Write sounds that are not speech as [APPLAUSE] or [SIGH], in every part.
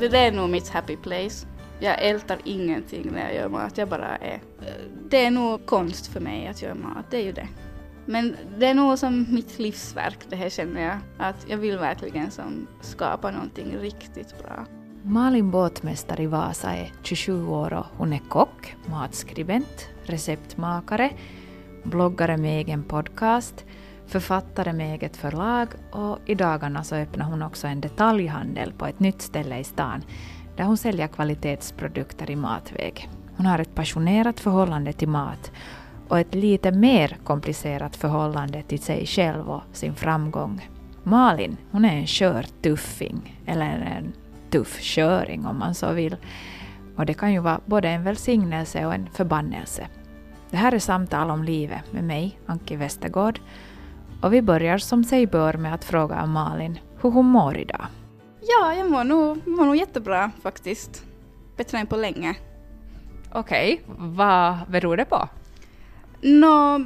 det där är nog mitt happy place. Jag ältar ingenting när jag gör mat, jag bara är. Det är nog konst för mig att göra mat, det är ju det. Men det är nog som mitt livsverk det här känner jag. Att jag vill verkligen som skapa någonting riktigt bra. Malin Båtmästare i Vasa är 27 år och hon är kock, matskribent, receptmakare, bloggare med egen podcast, författare med eget förlag och i dagarna så öppnar hon också en detaljhandel på ett nytt ställe i stan där hon säljer kvalitetsprodukter i matväg. Hon har ett passionerat förhållande till mat och ett lite mer komplicerat förhållande till sig själv och sin framgång. Malin, hon är en skör tuffing, eller en tuff köring om man så vill. Och det kan ju vara både en välsignelse och en förbannelse. Det här är Samtal om livet med mig, Anki Westergård. Och vi börjar som sig bör med att fråga Malin hur hon mår idag. Ja, jag mår nog, mår nog jättebra faktiskt. Bättre än på länge. Okej, okay. vad beror det på? Nå,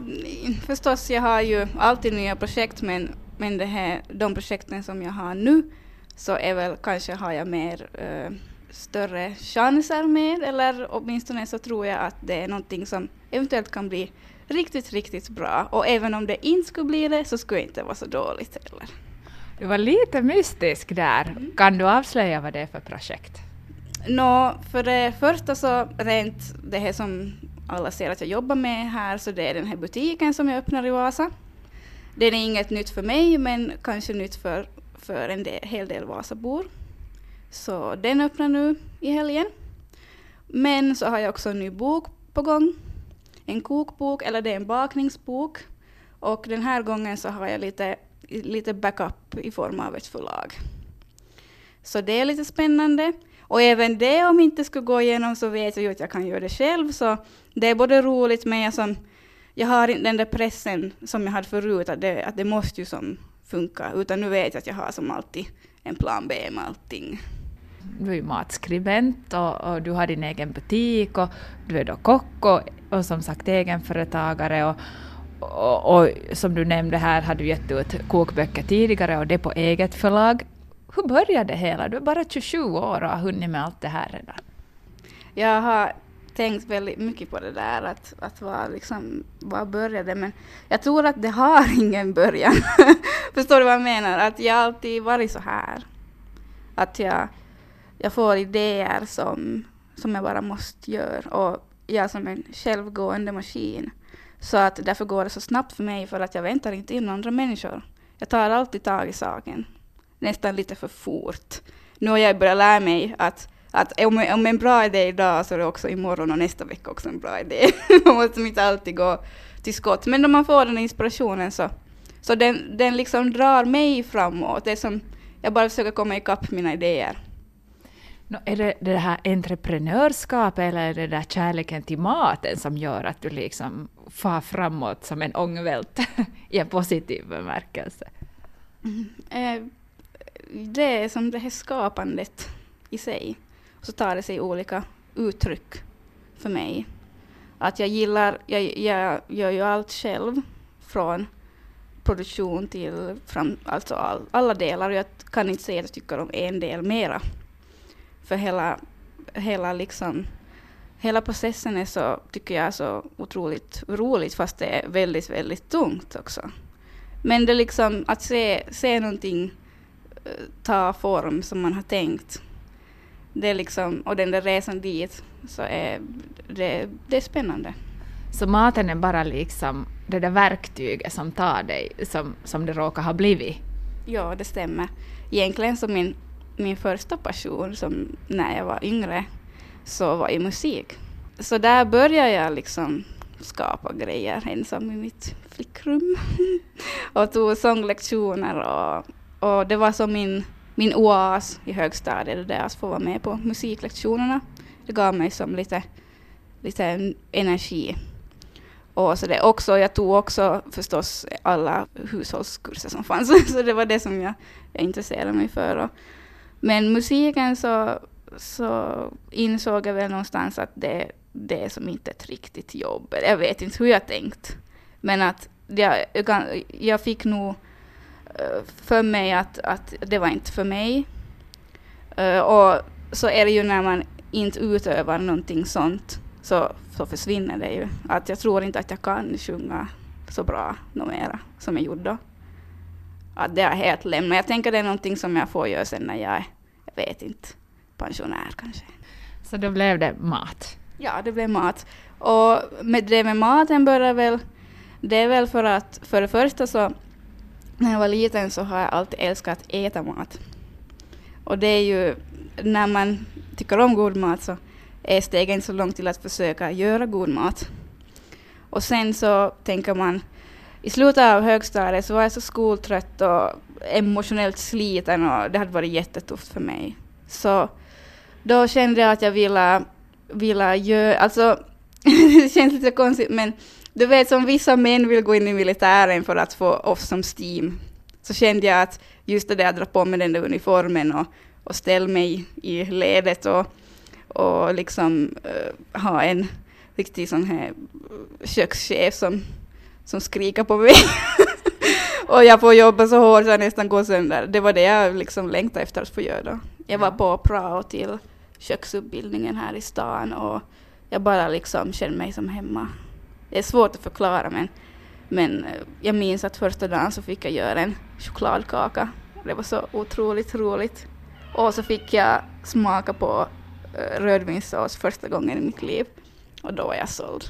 förstås, jag har ju alltid nya projekt men, men det här, de projekten som jag har nu så är väl kanske har jag mer uh, större chanser med eller åtminstone så tror jag att det är någonting som eventuellt kan bli riktigt, riktigt bra. Och även om det inte skulle bli det så skulle det inte vara så dåligt heller. Du var lite mystisk där. Mm. Kan du avslöja vad det är för projekt? Nå, för det första så rent det här som alla ser att jag jobbar med här, så det är den här butiken som jag öppnar i Vasa. Det är inget nytt för mig, men kanske nytt för, för en del, hel del Vasabor. Så den öppnar nu i helgen. Men så har jag också en ny bok på gång. En kokbok, eller det är en bakningsbok. Och den här gången så har jag lite, lite backup i form av ett förlag. Så det är lite spännande. Och även det, om inte skulle gå igenom, så vet jag ju att jag kan göra det själv. Så det är både roligt, men jag, som, jag har inte den där pressen som jag hade förut, att det, att det måste ju som funka. Utan nu vet jag att jag har som alltid en plan B med allting. Du är ju matskribent och, och, du har din egen butik och du är då kock och, och som sagt egenföretagare. Och, och, och, som du nämnde här har du gett ut kokböcker tidigare och det på eget förlag. Hur började det hela? Du är bara 27 år och har hunnit med allt det här redan. Jag har tänkt väldigt mycket på det där, att, att vad, liksom, vad började, men jag tror att det har [LAUGHS] ingen början. [LAUGHS] Förstår du vad jag menar? Att jag alltid varit så här. Att jag, jag får idéer som, som jag bara måste göra. Och jag är som en självgående maskin. Så att därför går det så snabbt för mig, för att jag väntar inte in andra människor. Jag tar alltid tag i saken nästan lite för fort. Nu har jag börjat lära mig att, att om, om en bra idé idag så är det också imorgon och nästa vecka också en bra idé. [LAUGHS] man måste inte alltid gå till skott. Men om man får den inspirationen så, så den, den liksom drar mig framåt. Det är som, jag bara försöker komma ikapp mina idéer. No, är det det här entreprenörskapet eller är det där kärleken till maten som gör att du liksom far framåt som en ångvält [LAUGHS] i en positiv bemärkelse? Mm. Eh, det är som det här skapandet i sig. Och så tar det sig olika uttryck för mig. Att jag gillar, jag, jag gör ju allt själv från produktion till fram, alltså all, alla delar. Och jag kan inte säga att jag tycker om en del mera. För hela, hela, liksom, hela processen är så, tycker jag, så otroligt roligt fast det är väldigt, väldigt tungt också. Men det liksom att se, se någonting ta form som man har tänkt. Det är liksom, och den där resan dit, så är det, det är spännande. Så maten är bara liksom det där verktyget som tar dig, som, som det råkar ha blivit? Ja, det stämmer. Egentligen så min, min första passion, som när jag var yngre, så var i musik. Så där började jag liksom skapa grejer ensam i mitt flickrum. [LAUGHS] och tog sånglektioner och och det var som min, min oas i högstadiet, där att få vara med på musiklektionerna. Det gav mig som lite, lite energi. Och så det också, jag tog också förstås alla hushållskurser som fanns, [LAUGHS] så det var det som jag, jag intresserade mig för. Och, men musiken så, så insåg jag väl någonstans att det, det är som inte ett riktigt jobb. Jag vet inte hur jag tänkt. Men att jag, jag fick nog eh, för mig att, att det var inte för mig. Eh, och så är det ju när man inte utövar någonting sånt så, så försvinner det ju. Att jag tror inte att jag kan sjunga så bra mera som jag gjorde då. Att det har helt lämnat. Jag tänker det är någonting som jag får göra sen när jag är, jag vet inte, pensionär kanske. Så då blev det mat? Ja, det blev mat. Och med det med maten började väl, det är väl för att för det första så när jag var liten så har jag alltid älskat att äta mat. Och det är ju, när man tycker om god mat så är steget inte så långt till att försöka göra god mat. Och sen så tänker man, i slutet av högstadiet så var jag så skoltrött och emotionellt sliten och det hade varit jättetufft för mig. Så då kände jag att jag ville, ville göra, alltså [LAUGHS] det känns lite konstigt men du vet som vissa män vill gå in i militären för att få oss som Steam, så kände jag att just det där att dra på mig den där uniformen och, och ställa mig i ledet och, och liksom uh, ha en riktig sån här kökschef som, som skriker på mig. [LAUGHS] och jag får jobba så hårt så jag nästan går sönder. Det var det jag liksom längtade efter att få göra då. Jag var på prao till köksutbildningen här i stan och jag bara liksom kände mig som hemma. Det är svårt att förklara men, men eh, jag minns att första dagen så fick jag göra en chokladkaka. Det var så otroligt roligt. Och så fick jag smaka på uh, rödvinssås första gången i mitt liv. Och då var jag såld.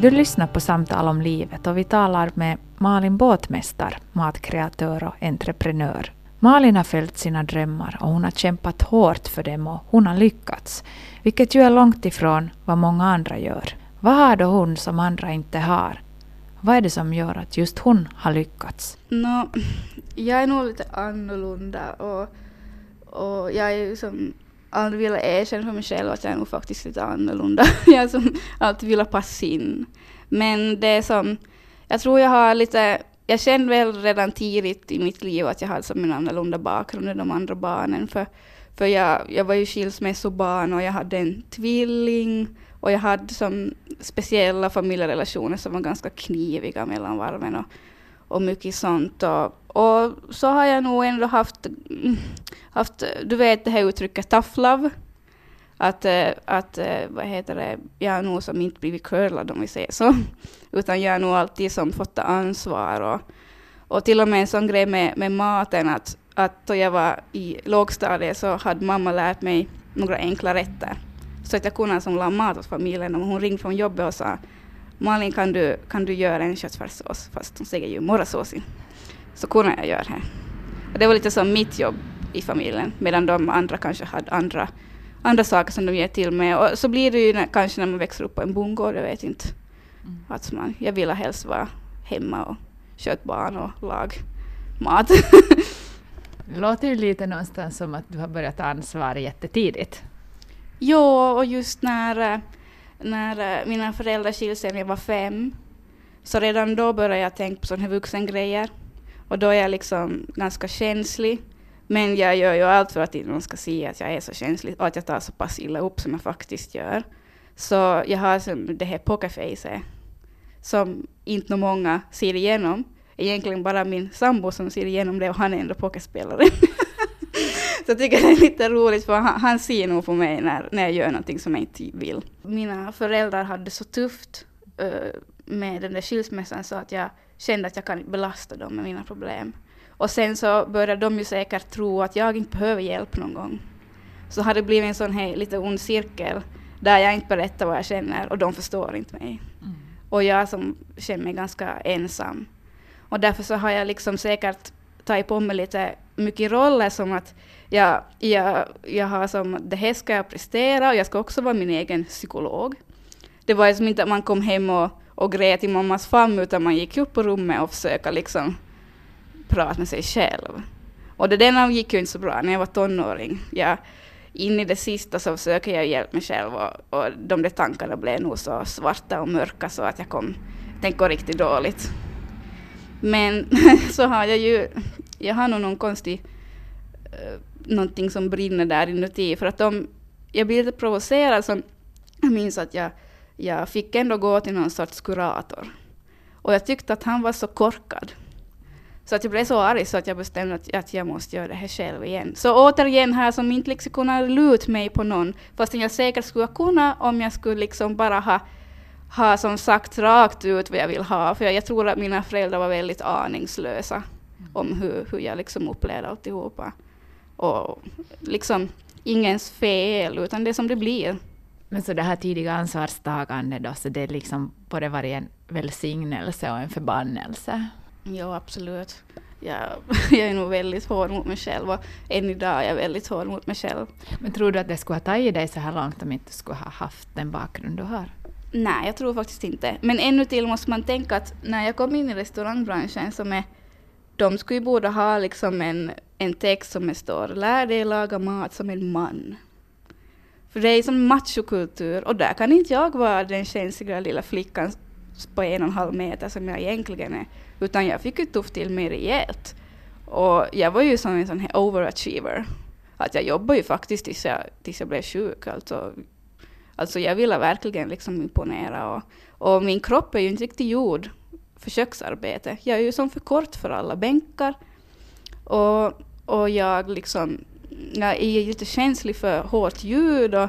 Du lyssnar på Samtal om livet och vi talar med Malin Båtmästar, matkreatör och entreprenör. Malin har följt sina drömmar och hon har kämpat hårt för dem och hon har lyckats, vilket ju är långt ifrån vad många andra gör. Vad har då hon som andra inte har? Vad är det som gör att just hon har lyckats? No, jag är nog lite annorlunda och, och jag är ju som aldrig ville erkänna för mig själv att jag är nog faktiskt lite annorlunda. [LAUGHS] jag som alltid ville passa in. Men det är som, jag tror jag har lite jag kände väl redan tidigt i mitt liv att jag hade som en annorlunda bakgrund än de andra barnen. För, för jag, jag var ju skilsmässobarn och jag hade en tvilling och jag hade som speciella familjerelationer som var ganska kniviga mellan varven och, och mycket sånt. Och, och så har jag nog ändå haft, haft du vet det här uttrycket tough love. Att, eh, att eh, vad heter det, jag har nog som inte blivit curlad om vi säger så. [LAUGHS] Utan jag har nog alltid som fått ta ansvar. Och, och till och med en sån grej med, med maten att, att då jag var i lågstadiet så hade mamma lärt mig några enkla rätter. Så att jag kunde som laga mat åt familjen. Och hon ringde från jobbet och sa Malin kan du, kan du göra en köttfärssås? Fast hon säger ju morrasås. Så kunde jag göra det. Och det var lite som mitt jobb i familjen. Medan de andra kanske hade andra, andra saker som de ger till med. Och så blir det ju när, kanske när man växer upp på en bondgård, jag vet inte. Mm. Att man, jag vill helst vara hemma och sköta barn och lag mat. det [LAUGHS] låter ju lite någonstans som att du har börjat ta ansvar jättetidigt. Jo, och just när, när eh, mina föräldrar skilde sig när jag var fem, så redan då började jag tänka på sådana här vuxengrejer. Och då är jag liksom ganska känslig. Men jag gör ju allt för att inte någon ska se att jag är så känslig och att jag tar så pass illa upp som jag faktiskt gör. Så jag har som det här pokerfacet som inte många ser igenom. Egentligen bara min sambo som ser igenom det och han är ändå pokerspelare. [LAUGHS] så jag tycker det är lite roligt för han, han ser nog på mig när, när jag gör någonting som jag inte vill. Mina föräldrar hade så tufft uh, med den där skilsmässan så att jag kände att jag kan belasta dem med mina problem. Och sen så började de ju säkert tro att jag inte behöver hjälp någon gång. Så har det blivit en sån här lite ond cirkel där jag inte berättar vad jag känner och de förstår inte mig. Mm. Och jag som känner mig ganska ensam. Och därför så har jag liksom säkert tagit på mig lite mycket roller som att jag, jag, jag har som det här ska jag prestera och jag ska också vara min egen psykolog. Det var liksom inte att man kom hem och, och grät i mammas famn utan man gick upp på rummet och försökte liksom prata med sig själv. Och det där gick ju inte så bra när jag var tonåring. Jag, in i det sista så försöker jag hjälpa mig själv och, och de där tankarna blev nog så svarta och mörka så att jag kom tänkte riktigt dåligt. Men [LAUGHS] så har jag ju, jag har nog någon konstig, uh, någonting som brinner där inuti för att de, jag blir lite provocerad Så jag minns att jag, jag fick ändå gå till någon sorts kurator. Och jag tyckte att han var så korkad. Så att jag blev så arg så att jag bestämde att, att jag måste göra det här själv igen. Så återigen här som inte liksom kunnat luta mig på någon, fast jag säkert skulle kunna om jag skulle liksom bara ha, ha som sagt rakt ut vad jag vill ha. För jag, tror att mina föräldrar var väldigt aningslösa om hur, hur jag liksom upplevde alltihopa. Och liksom ingens fel, utan det som det blir. Men så det här tidiga ansvarstagande då, så det är liksom både varit en välsignelse och en förbannelse? Ja, absolut. Jag, [LAUGHS] jag är nog väldigt hård mot mig själv och än idag är jag väldigt hård mot mig själv. Men tror du att det skulle ha tagit dig så här långt om inte skulle ha haft den bakgrund du har? Nej, jag tror faktiskt inte. Men ännu till måste man tänka att när jag kom in i restaurangbranschen som är de skulle ju borde ha liksom en, en text som det står lär dig laga mat som en man. För det är som machokultur och där kan inte jag vara den känsliga lilla flickan på en och en halv meter som jag egentligen är. Utan jag fick ju tufft till mig rejält. Och jag var ju som en sån här overachiever. Att jag jobbade ju faktiskt tills jag, tills jag blev sjuk. Alltså, alltså jag ville verkligen liksom imponera. Och, och min kropp är ju inte riktigt gjord för köksarbete. Jag är ju som för kort för alla bänkar. Och, och jag liksom, jag är lite känslig för hårt ljud och,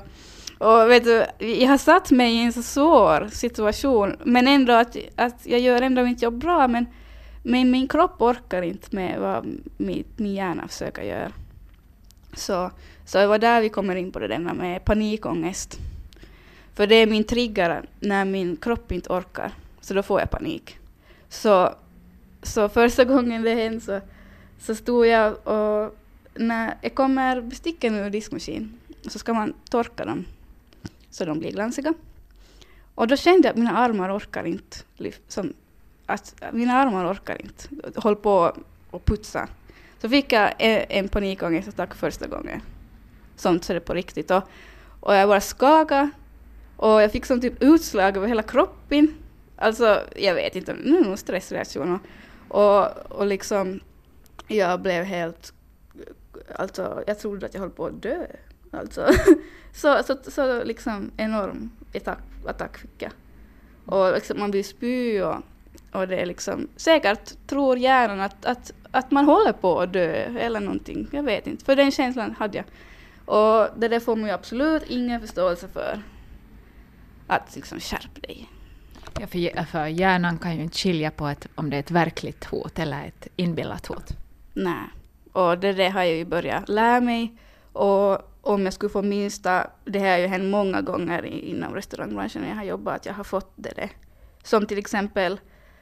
och vet du, jag har satt mig i en så svår situation, men ändå att, att jag gör ändå mitt jobb bra, men, men min kropp orkar inte med vad min, min hjärna försöker göra. Så, så det var där vi kommer in på det där med panikångest. För det är min trigger när min kropp inte orkar, så då får jag panik. Så, så första gången det hände så, så stod jag och när det kommer besticken ur diskmaskinen så ska man torka dem så de blir glansiga. Och då kände jag att mina armar orkar inte. Som, att mina armar orkar inte. Håll på och putsa. Så fick jag en, en panikångestattack första gången. Sånt så det på riktigt. Och, och jag bara skakade. Och jag fick som typ utslag över hela kroppen. Alltså, jag vet inte, nu är nog stressreaktion. Och, och liksom, jag blev helt, alltså jag trodde att jag höll på att dö. Alltså, [LAUGHS] så, så, så liksom enorm attack, attack fick jag. Och liksom, man blir spy och, och det är liksom, säkert tror hjärnan att, att, att man håller på att dö eller någonting, jag vet inte. För den känslan hade jag. Och det där får man ju absolut ingen förståelse för. Att liksom skärp dig. Ja, för, för hjärnan kan ju inte skilja på ett, om det är ett verkligt hot eller ett inbillat hot. Nej, och det, det har jag ju börjat lära mig. Och om jag skulle få minsta, det har ju hänt många gånger inom restaurangbranschen när jag har jobbat, att jag har fått det. Där. Som till exempel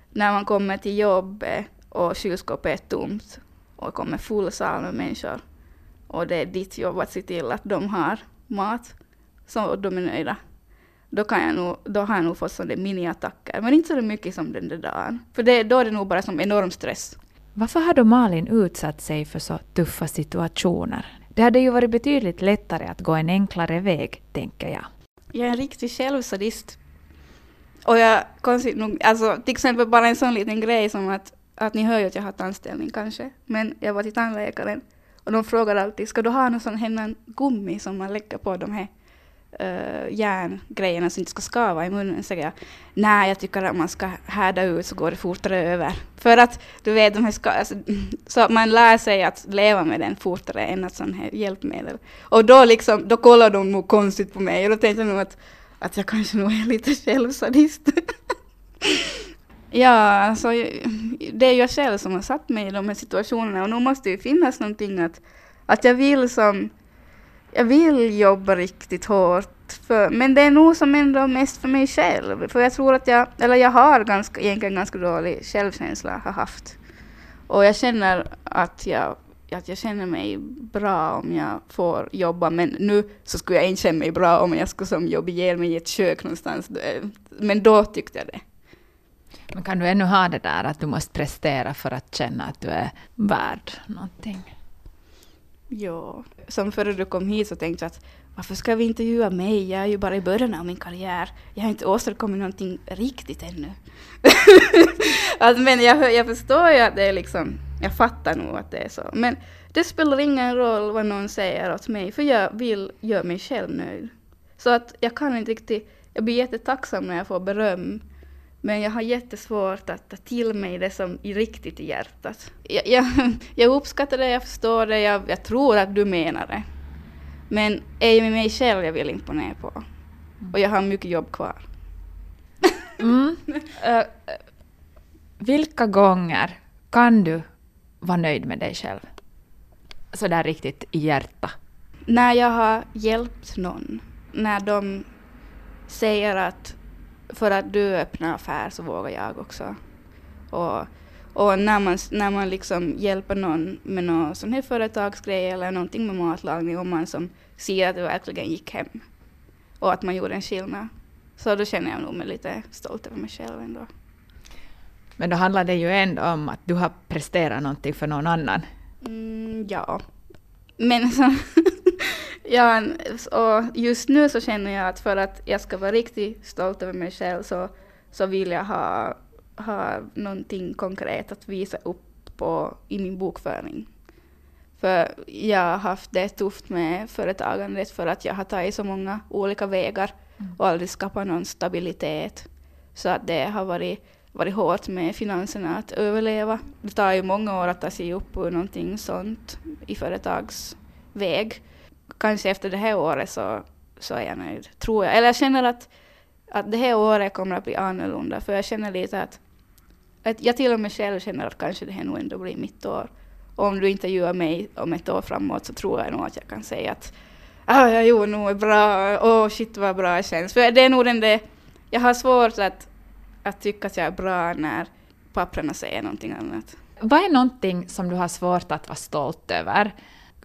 när man kommer till jobbet och kylskåpet är tomt och kommer full sal med människor. Och det är ditt jobb att se till att de har mat, så de är nöjda då, kan jag nog, då har jag nog fått sådana miniattacker. Men inte så mycket som den där dagen. För det, då är det nog bara som enorm stress. Varför har då Malin utsatt sig för så tuffa situationer? Det hade ju varit betydligt lättare att gå en enklare väg, tänker jag. Jag är en riktig självsadist. Och jag, konstigt nog, alltså till exempel bara en sån liten grej som att, att ni hör ju att jag har tandställning kanske, men jag var till tandläkaren och de frågar alltid, ska du ha någon sån här gummi som man lägger på de här uh, järngrejerna som inte ska skava i munnen säger jag nej, jag tycker att man ska härda ut så går det fortare över. För att du vet, de här ska, alltså, [CLEARS THROAT] så man lär sig att leva med den fortare än ett sånt här hjälpmedel. Och då liksom, då kollar de nog konstigt på mig och då tänkte jag nog att, att jag kanske nog är lite självsadist. [LAUGHS] ja, alltså det är jag själv som har satt mig i de här situationerna och nu måste det ju finnas någonting att, att jag vill som jag vill jobba riktigt hårt. För, men det är nog som ändå mest för mig själv. För jag tror att jag, eller jag har ganska, egentligen ganska dålig självkänsla, har haft. Och jag känner att jag, att jag känner mig bra om jag får jobba. Men nu så skulle jag inte känna mig bra om jag skulle som jobba ihjäl mig i ett kök någonstans. Men då tyckte jag det. Men kan du ännu ha det där att du måste prestera för att känna att du är värd någonting? Ja, som före du kom hit så tänkte jag att varför ska vi intervjua mig? Jag är ju bara i början av min karriär. Jag har inte åstadkommit någonting riktigt ännu. [LAUGHS] alltså, men jag, jag förstår ju att det är liksom, jag fattar nog att det är så. Men det spelar ingen roll vad någon säger åt mig, för jag vill göra mig själv nöjd. Så att jag kan inte riktigt, jag blir jättetacksam när jag får beröm men jag har jättesvårt att ta till mig det som är riktigt i hjärtat. Jag, jag, [LAUGHS] jag uppskattar det, jag förstår det, jag, jag, tror att du menar det. Men är det mig själv jag vill imponera på. Och jag har mycket jobb kvar. [LAUGHS] Mm. [LAUGHS] Uh, vilka gånger kan du vara nöjd med dig själv? Så där riktigt i hjärta. När jag har hjälpt någon. När de säger att för att du öppnar affär så vågar jag också. Och, och när man, när man liksom hjälper någon med någon sån här företagsgrej eller någonting med matlagning och man som ser att det verkligen gick hem och att man gjorde en skillnad. Så då känner jag nog mig lite stolt över mig själv ändå. Men då handlar det ju ändå om att du har presterat någonting för någon annan. Mm, ja. Men så, [LAUGHS] ja, och just nu så känner jag att för att jag ska vara riktigt stolt över mig själv så, så vill jag ha, ha någonting konkret att visa upp på i min bokföring. För jag har haft det tufft med företagandet för att jag har tagit så många olika vägar mm. och aldrig skapat någon stabilitet. Så att det har varit, varit hårt med finanserna att överleva. Det tar ju många år att ta sig upp ur någonting sånt i företagsväg. Kanske efter det här året så, så är jag nöjd, tror jag. Eller jag känner att, att det här året kommer att bli annorlunda, för jag känner lite att, att jag till och med själv känner att kanske det här nog ändå blir mitt år. Och om du intervjuar mig om ett år framåt så tror jag nog att jag kan säga att ah, jag gjorde nog bra, åh oh, shit vad bra det känns. För det är nog den där, jag har svårt att, att tycka att jag är bra när papperna säger någonting annat. Vad är någonting som du har svårt att vara stolt över,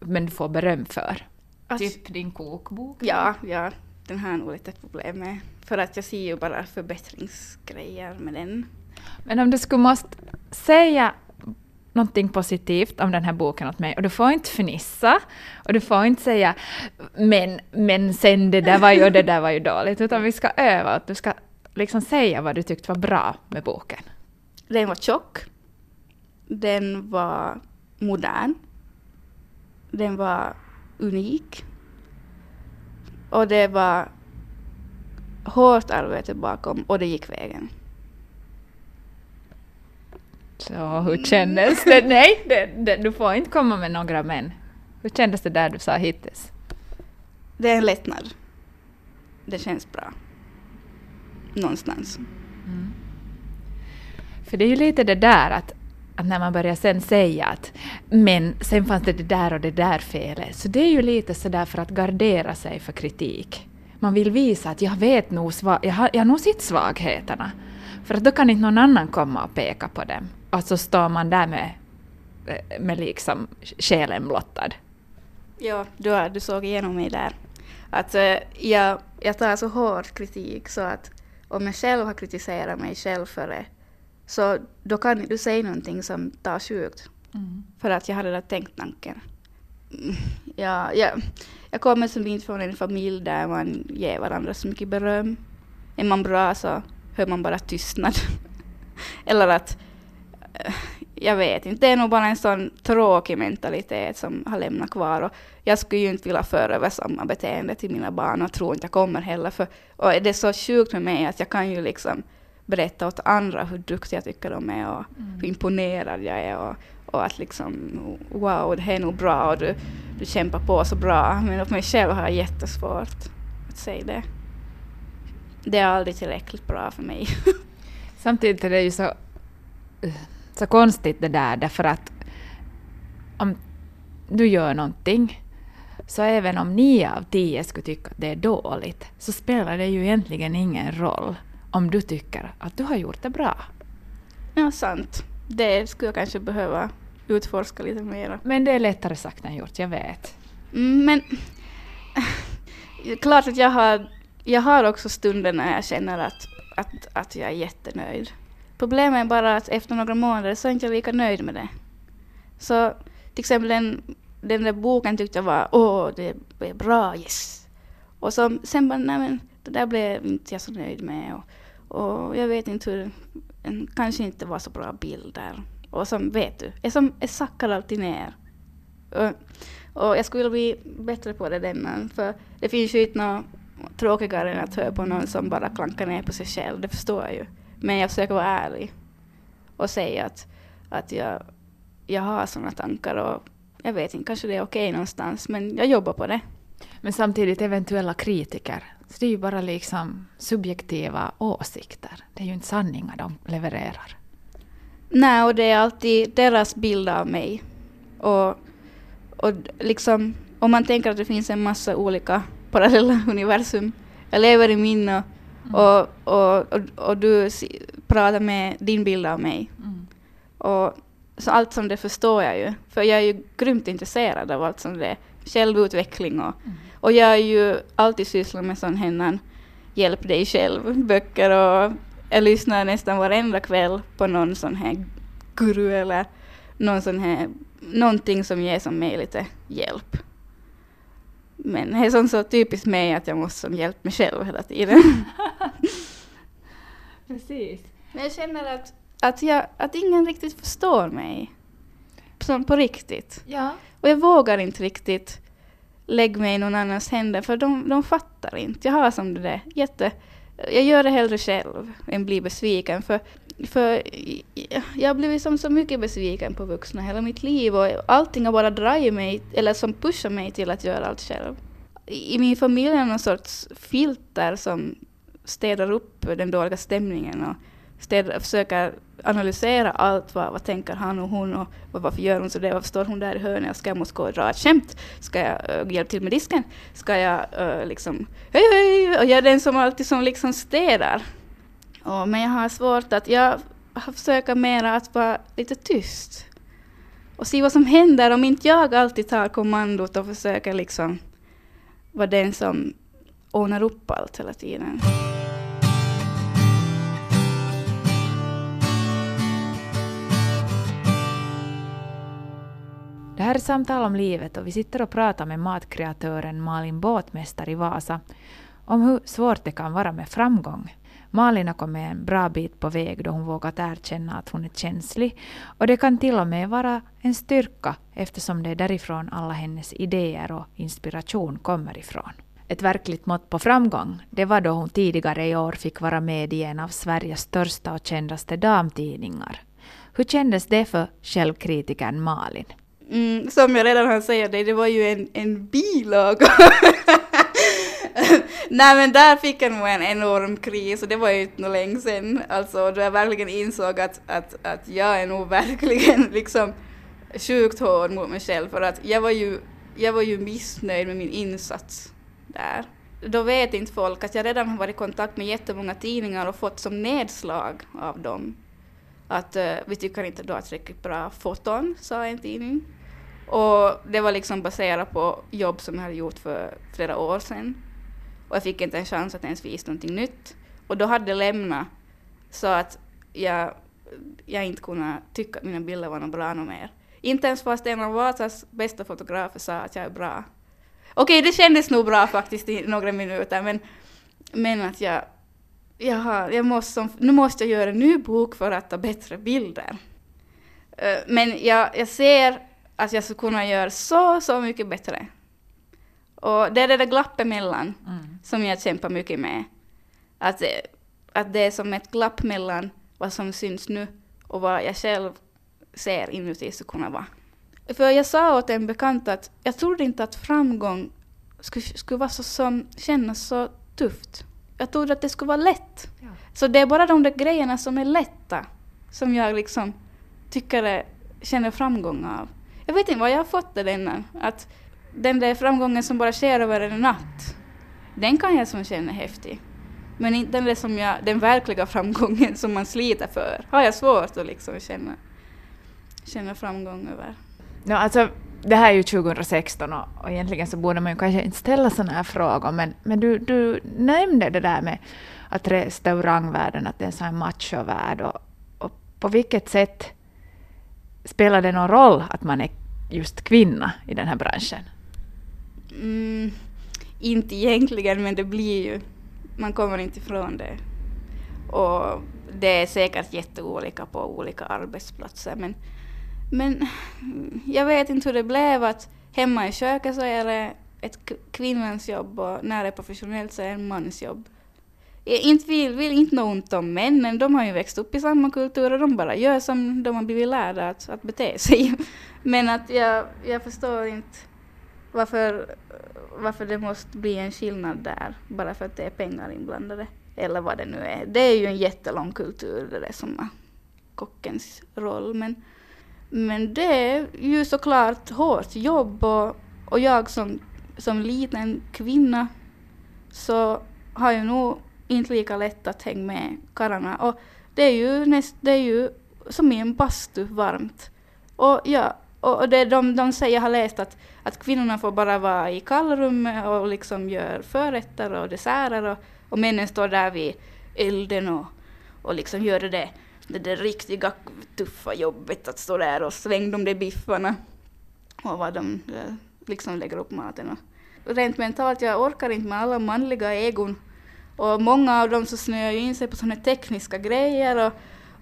men du får beröm för? Att, typ din kokbok? Ja, ja, den har nog lite problem med. För att jag ser ju bara förbättringsgrejer med den. Men om du skulle måste säga någonting positivt om den här boken åt mig och du får inte fnissa och du får inte säga men, men sen det där var ju det där var ju dåligt utan vi ska öva och du ska liksom säga vad du tyckte var bra med boken. Den var tjock. Den var modern. Den var unik. Och det var hårt arbete bakom och det gick vägen. Så hur kändes det? Nej, det, det, du får inte komma med några men. Hur kändes det där du sa hittills? Det är en lättnad. Det känns bra. Någonstans. Mm. För det är ju lite det där att, att när man börjar sen säga att men sen fanns det det där och det där felet, så det är ju lite sådär för att gardera sig för kritik. Man vill visa att jag vet nog, jag har, jag har nog sett svagheterna. För att då kan inte någon annan komma och peka på dem. Och så står man där med, eh, med liksom själen blottad. Ja, du, du såg igenom mig där. Att jag, jag tar så hård kritik så att om jag själv har kritiserat mig själv för det så då kan du säga någonting som tar sjukt. Mm. För att jag hade redan tänkt tanken. Mm, ja, ja, jag kommer som inte från en familj där man ger varandra så mycket beröm. Är man bra så hör man bara tystnad. [LAUGHS] Eller att, eh, jag vet inte, det är nog bara en sån tråkig mentalitet som har lämnat kvar. Och jag skulle ju inte vilja föra över samma beteende till mina barn och tror inte jag kommer heller. För, och det är så sjukt med mig att jag kan ju liksom berätta åt andra hur duktig jag tycker de är och mm. hur imponerad jag är. Och, och att liksom, wow, det här är nog bra och du, du kämpar på så bra. Men åt mig själv har jag jättesvårt att säga det det är aldrig tillräckligt bra för mig. [LAUGHS] Samtidigt är det ju så, så konstigt det där, därför att om du gör någonting, så även om nio av tio skulle tycka att det är dåligt, så spelar det ju egentligen ingen roll om du tycker att du har gjort det bra. Ja, sant. Det skulle jag kanske behöva utforska lite mer. Men det är lättare sagt än gjort, jag vet. Mm, men klart att jag har jag har också stunder när jag känner att, att, att jag är jättenöjd. Problemet är bara att efter några månader så är jag inte lika nöjd med det. Så till exempel den, den där boken tyckte jag var åh, det är bra, yes. Och så, sen bara, nej men det där blev inte jag så nöjd med. Och, och jag vet inte hur, en, kanske inte var så bra bilder. Och som vet du, jag, som, jag sackar alltid ner. Och, och jag skulle bli bättre på det den, för det finns ju inte något tråkigare än att höra på någon som bara klankar ner på sig själv, det förstår jag ju. Men jag försöker vara ärlig och säga att, att jag, jag har sådana tankar och jag vet inte, kanske det är okej någonstans, men jag jobbar på det. Men samtidigt eventuella kritiker, så det är ju bara liksom subjektiva åsikter. Det är ju inte sanningar de levererar. Nej, och det är alltid deras bild av mig. Och, och liksom, om man tänker att det finns en massa olika parallella [LAUGHS] universum. Jag lever i min och, mm. och, och, och, och, du pratar med din bild av mig. Mm. Och, så allt som det förstår jag ju. För jag är ju grymt intresserad av allt som det är. Självutveckling och, mm. Och jag är ju alltid sysslat med sån här hjälp dig själv-böcker och jag lyssnar nästan varenda kväll på någon sån här guru eller någon sån här, någonting som ger som mig lite hjälp. Men det är sånt så typiskt mig att jag måste som hjälpa mig själv hela tiden. [LAUGHS] Precis. Men jag känner att, att, jag, att ingen riktigt förstår mig. Som på riktigt. Ja. Och jag vågar inte riktigt lägg mig i någon annans händer för de, de fattar inte. Jag har som det där jätte jag gör det hellre själv än blir besviken. För, för jag har blivit som så mycket besviken på vuxna hela mitt liv och allting har bara dragit mig, eller som pushar mig till att göra allt själv. I min familj är någon sorts filter som städar upp den dåliga stämningen och städar, försöker analysera allt. Vad, vad tänker han och hon och varför gör hon så det? Varför står hon där i hörnet? Ska jag måste gå och dra ett skämt? Ska jag uh, hjälpa till med disken? Ska jag uh, liksom hej hej? Och jag är den som alltid som liksom städar. Och, men jag har svårt att, jag försöker mera att vara lite tyst. Och se vad som händer om inte jag alltid tar kommandot och försöker liksom vara den som ordnar upp allt hela tiden. Det här är Samtal om livet och vi sitter och pratar med matkreatören Malin Båtmästare i Vasa om hur svårt det kan vara med framgång. Malin har kommit en bra bit på väg då hon vågat erkänna att hon är känslig och det kan till och med vara en styrka eftersom det är därifrån alla hennes idéer och inspiration kommer ifrån. Ett verkligt mått på framgång, det var då hon tidigare i år fick vara med i en av Sveriges största och kändaste damtidningar. Hur kändes det för självkritikern Malin? Mm, som jag redan har sagt dig, det var ju en, en bilaga. [LAUGHS] Nej men där fick jag nog en enorm kris och det var ju inte nog länge sedan. Alltså då jag verkligen insåg att, att, att jag är nog verkligen [LAUGHS] liksom sjukt hård mot mig själv för att jag var ju, jag var ju missnöjd med min insats där. Då vet inte folk att jag redan har varit i kontakt med jättemånga tidningar och fått som nedslag av dem. Att uh, vi tycker inte du har tillräckligt bra foton, sa en tidning. Och det var liksom baserat på jobb som jag hade gjort för flera år sedan. Och jag fick inte en chans att ens visa någonting nytt. Och då hade jag lämnat så att jag, jag inte kunde tycka att mina bilder var något bra något mer. Inte ens fast en av Vasas bästa fotografer sa att jag är bra. Okej, det kändes nog bra faktiskt i några minuter, men, men att jag, jag, har, jag måste, nu måste jag göra en ny bok för att ta bättre bilder. Eh, men jag, jag ser att jag skulle kunna göra så, så mycket bättre. Och det är det där glappet mellan mm. som jag kämpar mycket med. Att, att det är som ett glapp mellan vad som syns nu och vad jag själv ser inuti skulle kunna vara. För jag sa åt en bekant att jag trodde inte att framgång skulle, skulle vara så som, kännas så tufft. Jag trodde att det skulle vara lätt. Ja. Så det är bara de där grejerna som är lätta som jag liksom tycker det, känner framgång av. Jag vet inte var jag har fått det denna. Att den där framgången som bara sker över en natt, den kan jag som känna häftig. Men inte den, som jag, den verkliga framgången som man sliter för, har jag svårt att liksom känna, känna framgång över. No, alltså, det här är ju 2016 och, och egentligen så borde man ju kanske inte ställa sådana här frågor, men, men du, du nämnde det där med att restaurangvärlden, att det är en sån här machovärld och, och på vilket sätt spelar det någon roll att man är just kvinna i den här branschen? Mm, inte egentligen, men det blir ju... Man kommer inte ifrån det. Och det är säkert jätteolika på olika arbetsplatser, men, men jag vet inte hur det blev att hemma i köket så är det ett kvinnans jobb och när det är professionellt så är det en mans jobb. jag inte vill, vill inte något ont om männen, de har ju växt upp i samma kultur och de bara gör som de har blivit lärda att, att bete sig. [LAUGHS] Men att jag, jag förstår inte varför, varför det måste bli en skillnad där, bara för att det är pengar inblandade. Eller vad det nu är. Det är ju en jättelång kultur det där som är kockens roll. Men, men det är ju såklart hårt jobb och, och jag som, som liten kvinna så har jag nog inte lika lätt att hänga med karlarna. Och det är ju, näst, det är ju som i en bastu varmt. Och, ja, och det de, de säger, jag har läst att, att kvinnorna får bara vara i kallrummet och liksom gör förrätter och desserter och, och männen står där vid elden och, och liksom gör det där, det där riktiga tuffa jobbet att stå där och svänga de där biffarna och vad de eh, liksom lägger upp maten. Och rent mentalt, jag orkar inte med alla manliga egon och många av dem så snöar ju in sig på sådana tekniska grejer och,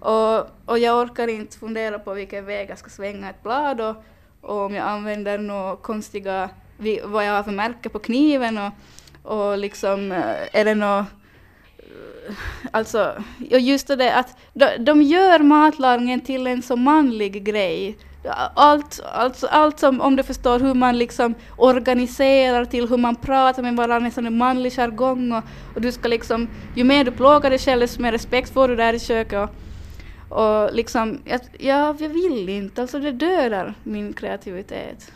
och, och jag orkar inte fundera på vilken väg jag ska svänga ett blad och, och om jag använder några konstiga, vad jag har för märke på kniven och, och liksom eh, är det något Alltså, just det att de, de gör matlagningen till en så manlig grej. Allt, allt, allt som, om du förstår hur man liksom organiserar till hur man pratar med varandra i sån manlig jargong och, och du ska liksom, ju mer du plågar dig själv desto mer respekt får du där i köket och, och liksom, jag, ja, jag vill inte, alltså det dödar min kreativitet.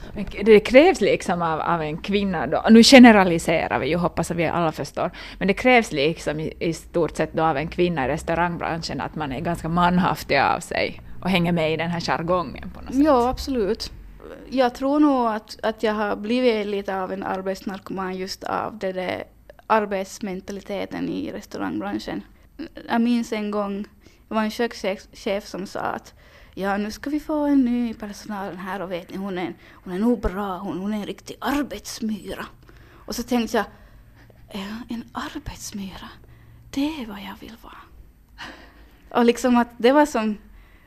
Det krävs liksom av, av en kvinna då, nu generaliserar vi ju, hoppas att vi alla förstår, men det krävs liksom i, i stort sett då av en kvinna i restaurangbranschen att man är ganska manhaftig av sig och hänger med i den här jargongen på något sätt. Ja, absolut. Jag tror nog att, att jag har blivit lite av en arbetsnarkoman just av det där arbetsmentaliteten i restaurangbranschen. Jag minns en gång, det var en kökschef som sa att ja, nu ska vi få en ny personal här och vet ni, hon är, hon är nog bra, hon, hon är en riktig arbetsmyra. Och så tänkte jag, en arbetsmyra, det är vad jag vill vara. Och liksom att det var som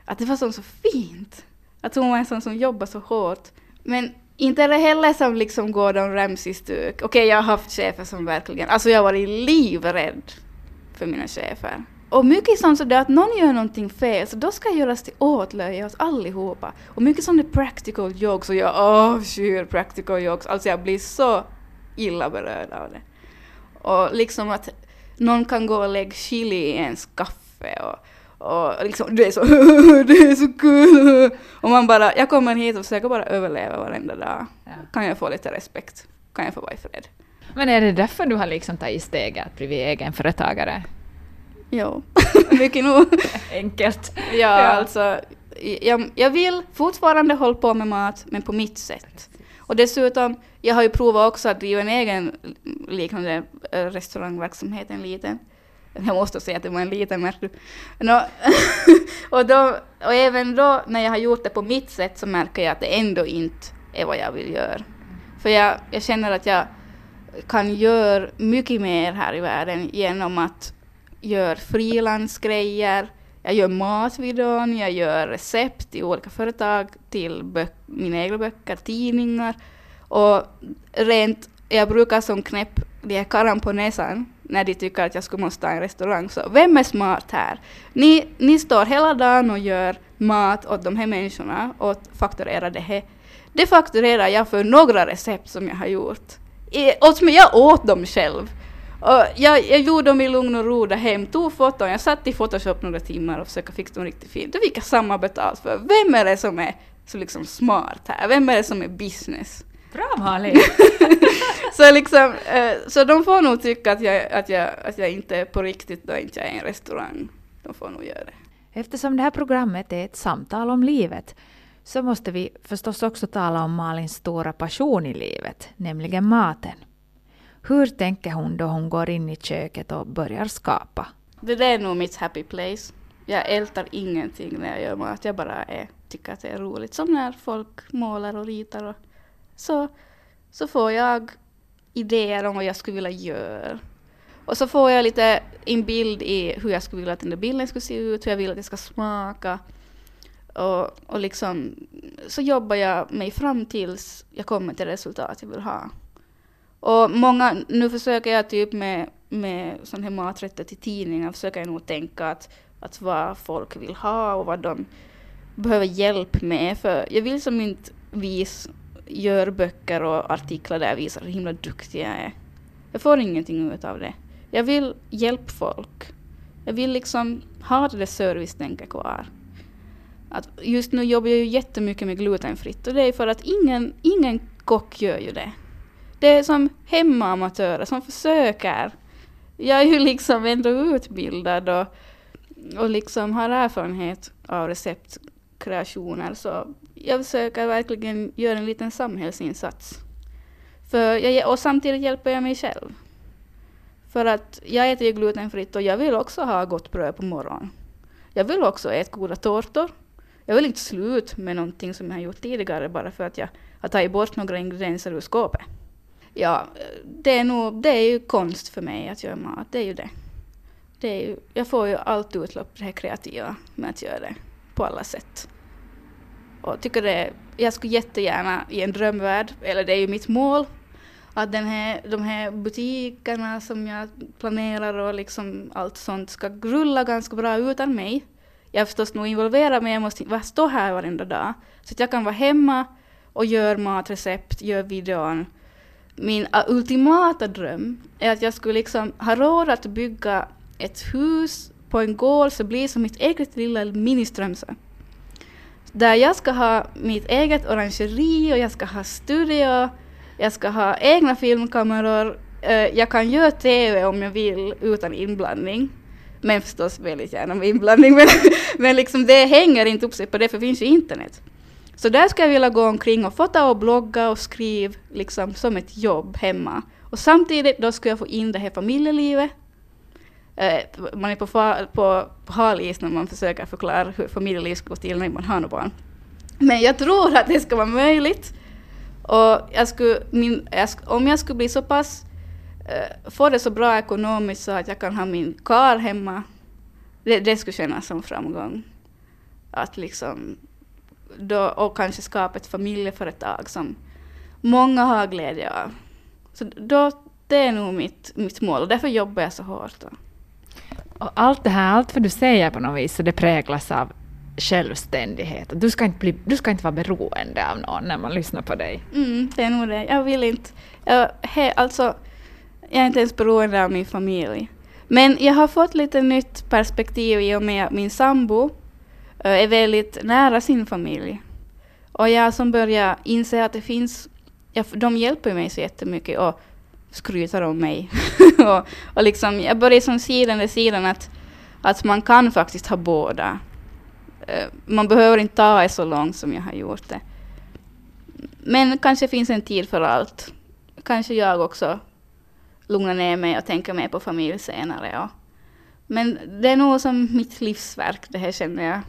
att det var så, så fint. Att hon var en sån som jobbar så hårt. Men inte är det heller som liksom Gordon Ramsay-stuk. Okej, okay, jag har haft chefer som verkligen, alltså jag har varit livrädd för mina chefer. Och mycket sånt sådär att någon gör någonting fel, så då ska jag göras till åtlöje åt allihopa. Och mycket sådana practical jokes, och jag avskyr practical jokes. Alltså jag blir så illa berörd av det. Och liksom att någon kan gå och lägga chili i ens kaffe och och liksom, det är så, [LAUGHS] det är så kul! Och man bara, jag kommer hit och försöker bara överleva varenda dag. Ja. Kan jag få lite respekt? Kan jag få vara i fred? Men är det därför du har liksom tagit steget att bli egenföretagare? Jo, [LAUGHS] mycket nog. [LAUGHS] Enkelt. Ja, ja. alltså, jag, jag vill fortfarande hålla på med mat, men på mitt sätt. Och dessutom, jag har ju provat också att driva en egen liknande eh, restaurangverksamhet, en liten. Jag måste säga att det var en liten märklig. No, [LAUGHS] och, då, och även då när jag har gjort det på mitt sätt så märker jag att det ändå inte är vad jag vill göra. För jag, jag känner att jag kan göra mycket mer här i världen genom att gör frilansgrejer, jag gör matvideon, jag gör recept i olika företag till mina egna böcker, tidningar. Och rent, jag brukar som knäpp de här karan på näsan när de tycker att jag skulle måste ha en restaurang. Så vem är smart här? Ni, ni står hela dagen och gör mat åt de här människorna och fakturerar det här. Det fakturerar jag för några recept som jag har gjort. I, jag åt dem själv. Och jag, jag gjorde dem i lugn och ro där hem, tog foton, jag satt i Photoshop några timmar och försökte fixa dem riktigt fint. Då fick jag samma betalt för. Vem är det som är så liksom smart här? Vem är det som är business? Bra Malin! [LAUGHS] så, liksom, eh, så de får nog tycka att jag, att, jag, att jag inte är på riktigt då inte jag är en restaurang. De får nog göra det. Eftersom det här programmet är ett samtal om livet så måste vi förstås också tala om Malins stora passion i livet, nämligen maten. Hur tänker hon då hon går in i köket och börjar skapa? Det där är nog mitt happy place. Jag ältar ingenting när jag gör mat, jag bara är, tycker att det är roligt. Som när folk målar och ritar och så, så får jag idéer om vad jag skulle vilja göra. Och så får jag lite en bild i hur jag skulle vilja att den där bilden skulle se ut, hur jag vill att det ska smaka. Och, och liksom, så jobbar jag mig fram tills jag kommer till resultat jag vill ha. Och många, nu försöker jag typ med med sån här maträtter till tidningar försöker jag nog tänka att, att vad folk vill ha och vad de behöver hjälp med. För jag vill som inte vis gör böcker och artiklar där jag visar hur himla duktig jag är. Jag får ingenting ut av det. Jag vill hjälpa folk. Jag vill liksom ha det där servicetänket kvar. Att just nu jobbar jag ju jättemycket med glutenfritt och det är för att ingen, ingen kock gör ju det. Det är som hemmaamatörer som försöker. Jag är ju liksom ändå utbildad och, och liksom har erfarenhet av receptkreationer så jag försöker verkligen göra en liten samhällsinsats. För jag, och samtidigt hjälper jag mig själv. För att jag äter ju glutenfritt och jag vill också ha gott bröd på morgonen. Jag vill också äta goda tårtor. Jag vill inte sluta med någonting som jag har gjort tidigare bara för att jag har tagit bort några ingredienser ur skåpet. Ja, det är, nog, det är ju konst för mig att göra mat, det är ju det. det är ju, jag får ju allt utlopp det här kreativa med att göra det på alla sätt. Och tycker det, jag skulle jättegärna i en drömvärld, eller det är ju mitt mål, att den här, de här butikerna som jag planerar och liksom allt sånt ska rulla ganska bra utan mig. Jag är förstås nog involverad men jag måste stå här varenda dag. Så att jag kan vara hemma och göra matrecept, göra videon. Min äh, ultimata dröm är att jag skulle liksom ha råd att bygga ett hus på en gård som blir som mitt eget lilla ministrömsö. Där jag ska ha mitt eget orangeri och jag ska ha studio jag ska ha egna filmkameror, eh, jag kan göra TV om jag vill utan inblandning. Men förstås väldigt gärna med inblandning. [LAUGHS] Men, men liksom det hänger inte upp sig på det, för det finns ju internet. Så där ska jag vilja gå omkring och fota och blogga och skriva liksom som ett jobb hemma. Och samtidigt då skulle jag få in det här familjelivet. Eh, man är på, på, på hal is när man försöker förklara hur familjeliv ska gå till när man har några barn. Men jag tror att det ska vara möjligt. Och jag skulle, min, jag, om jag skulle bli så pass, uh, få det så bra ekonomiskt så att jag kan ha min kar hemma, det, det skulle kännas som framgång. Att liksom, då, och kanske skapa ett familjeföretag som många har glädje av. Så då, det är nog mitt, mitt mål och därför jobbar jag så hårt. Då. Och allt det här, allt vad du säger på något vis, så det präglas av självständighet. Du ska, inte bli, du ska inte vara beroende av någon när man lyssnar på dig. Mm, det är nog det. Jag vill inte... Jag, he, alltså, jag är inte ens beroende av min familj. Men jag har fått lite nytt perspektiv i och med min sambo Eh, är väldigt nära sin familj. Och jag som börjar inse att det finns... Jag, de hjälper mig så jättemycket och skryter om mig. [LAUGHS] och, och liksom, jag börjar som se den där sidan att, att man kan faktiskt ha båda. Eh, man behöver inte ta det så långt som jag har gjort det. Men kanske finns en tid för allt. Kanske jag också lugnar ner mig och tänker mer på familj senare. Och. Men det är nog som mitt livsverk, det här känner jag.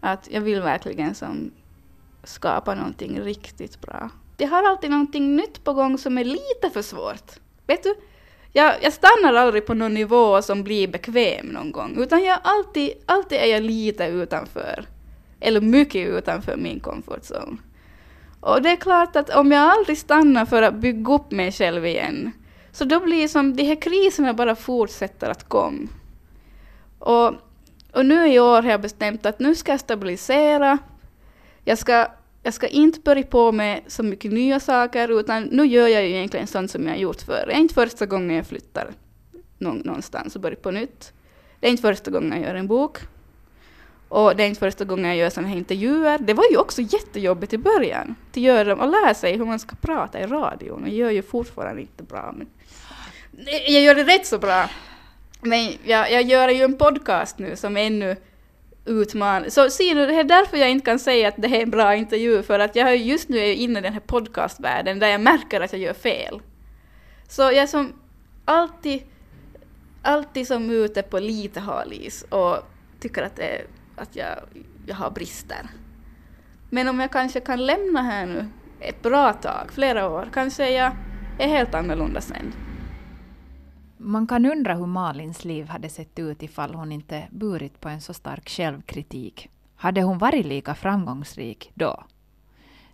Att jag vill verkligen som skapa någonting riktigt bra. Jag har alltid någonting nytt på gång som är lite för svårt. Vet du, jag, jag stannar aldrig på någon nivå som blir bekväm någon gång, utan jag alltid, alltid är jag lite utanför, eller mycket utanför min comfort zone. Och det är klart att om jag aldrig stannar för att bygga upp mig själv igen, så då blir som de här kriserna bara fortsätter att komma. Och, och nu i år har jag bestämt att nu ska jag stabilisera, jag ska jag ska inte börja på med så mycket nya saker, utan nu gör jag ju egentligen sånt som jag har gjort förr. Det är inte första gången jag flyttar någonstans och börjar på nytt. Det är inte första gången jag gör en bok. Och det är inte första gången jag gör sådana här intervjuer. Det var ju också jättejobbigt i början, att göra dem och lära sig hur man ska prata i radion. Jag gör ju fortfarande inte bra, men jag gör det rätt så bra. Men jag, jag gör ju en podcast nu som ännu utman... Så ser du, det är därför jag inte kan säga att det här är en bra intervju, för att jag just nu är inne i den här podcastvärlden där jag märker att jag gör fel. Så jag är som alltid, alltid som ute på lite halis och tycker att, det, att jag, jag har brister. Men om jag kanske kan lämna här nu ett bra tag, flera år, kanske jag är helt annorlunda sen. Man kan undra hur Malins liv hade sett ut ifall hon inte burit på en så stark självkritik. Hade hon varit lika framgångsrik då?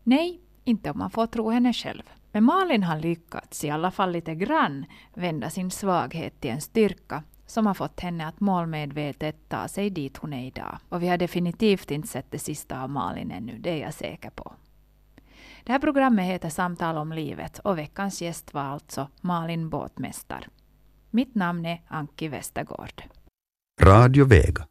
Nej, inte om man får tro henne själv. Men Malin har lyckats, i alla fall lite grann, vända sin svaghet till en styrka som har fått henne att målmedvetet ta sig dit hon är idag. Och vi har definitivt inte sett det sista av Malin ännu, det är jag säker på. Det här programmet heter Samtal om livet och veckans gäst var alltså Malin Båtmästar. Mitt namn är Anki Westergård. Radio Vega.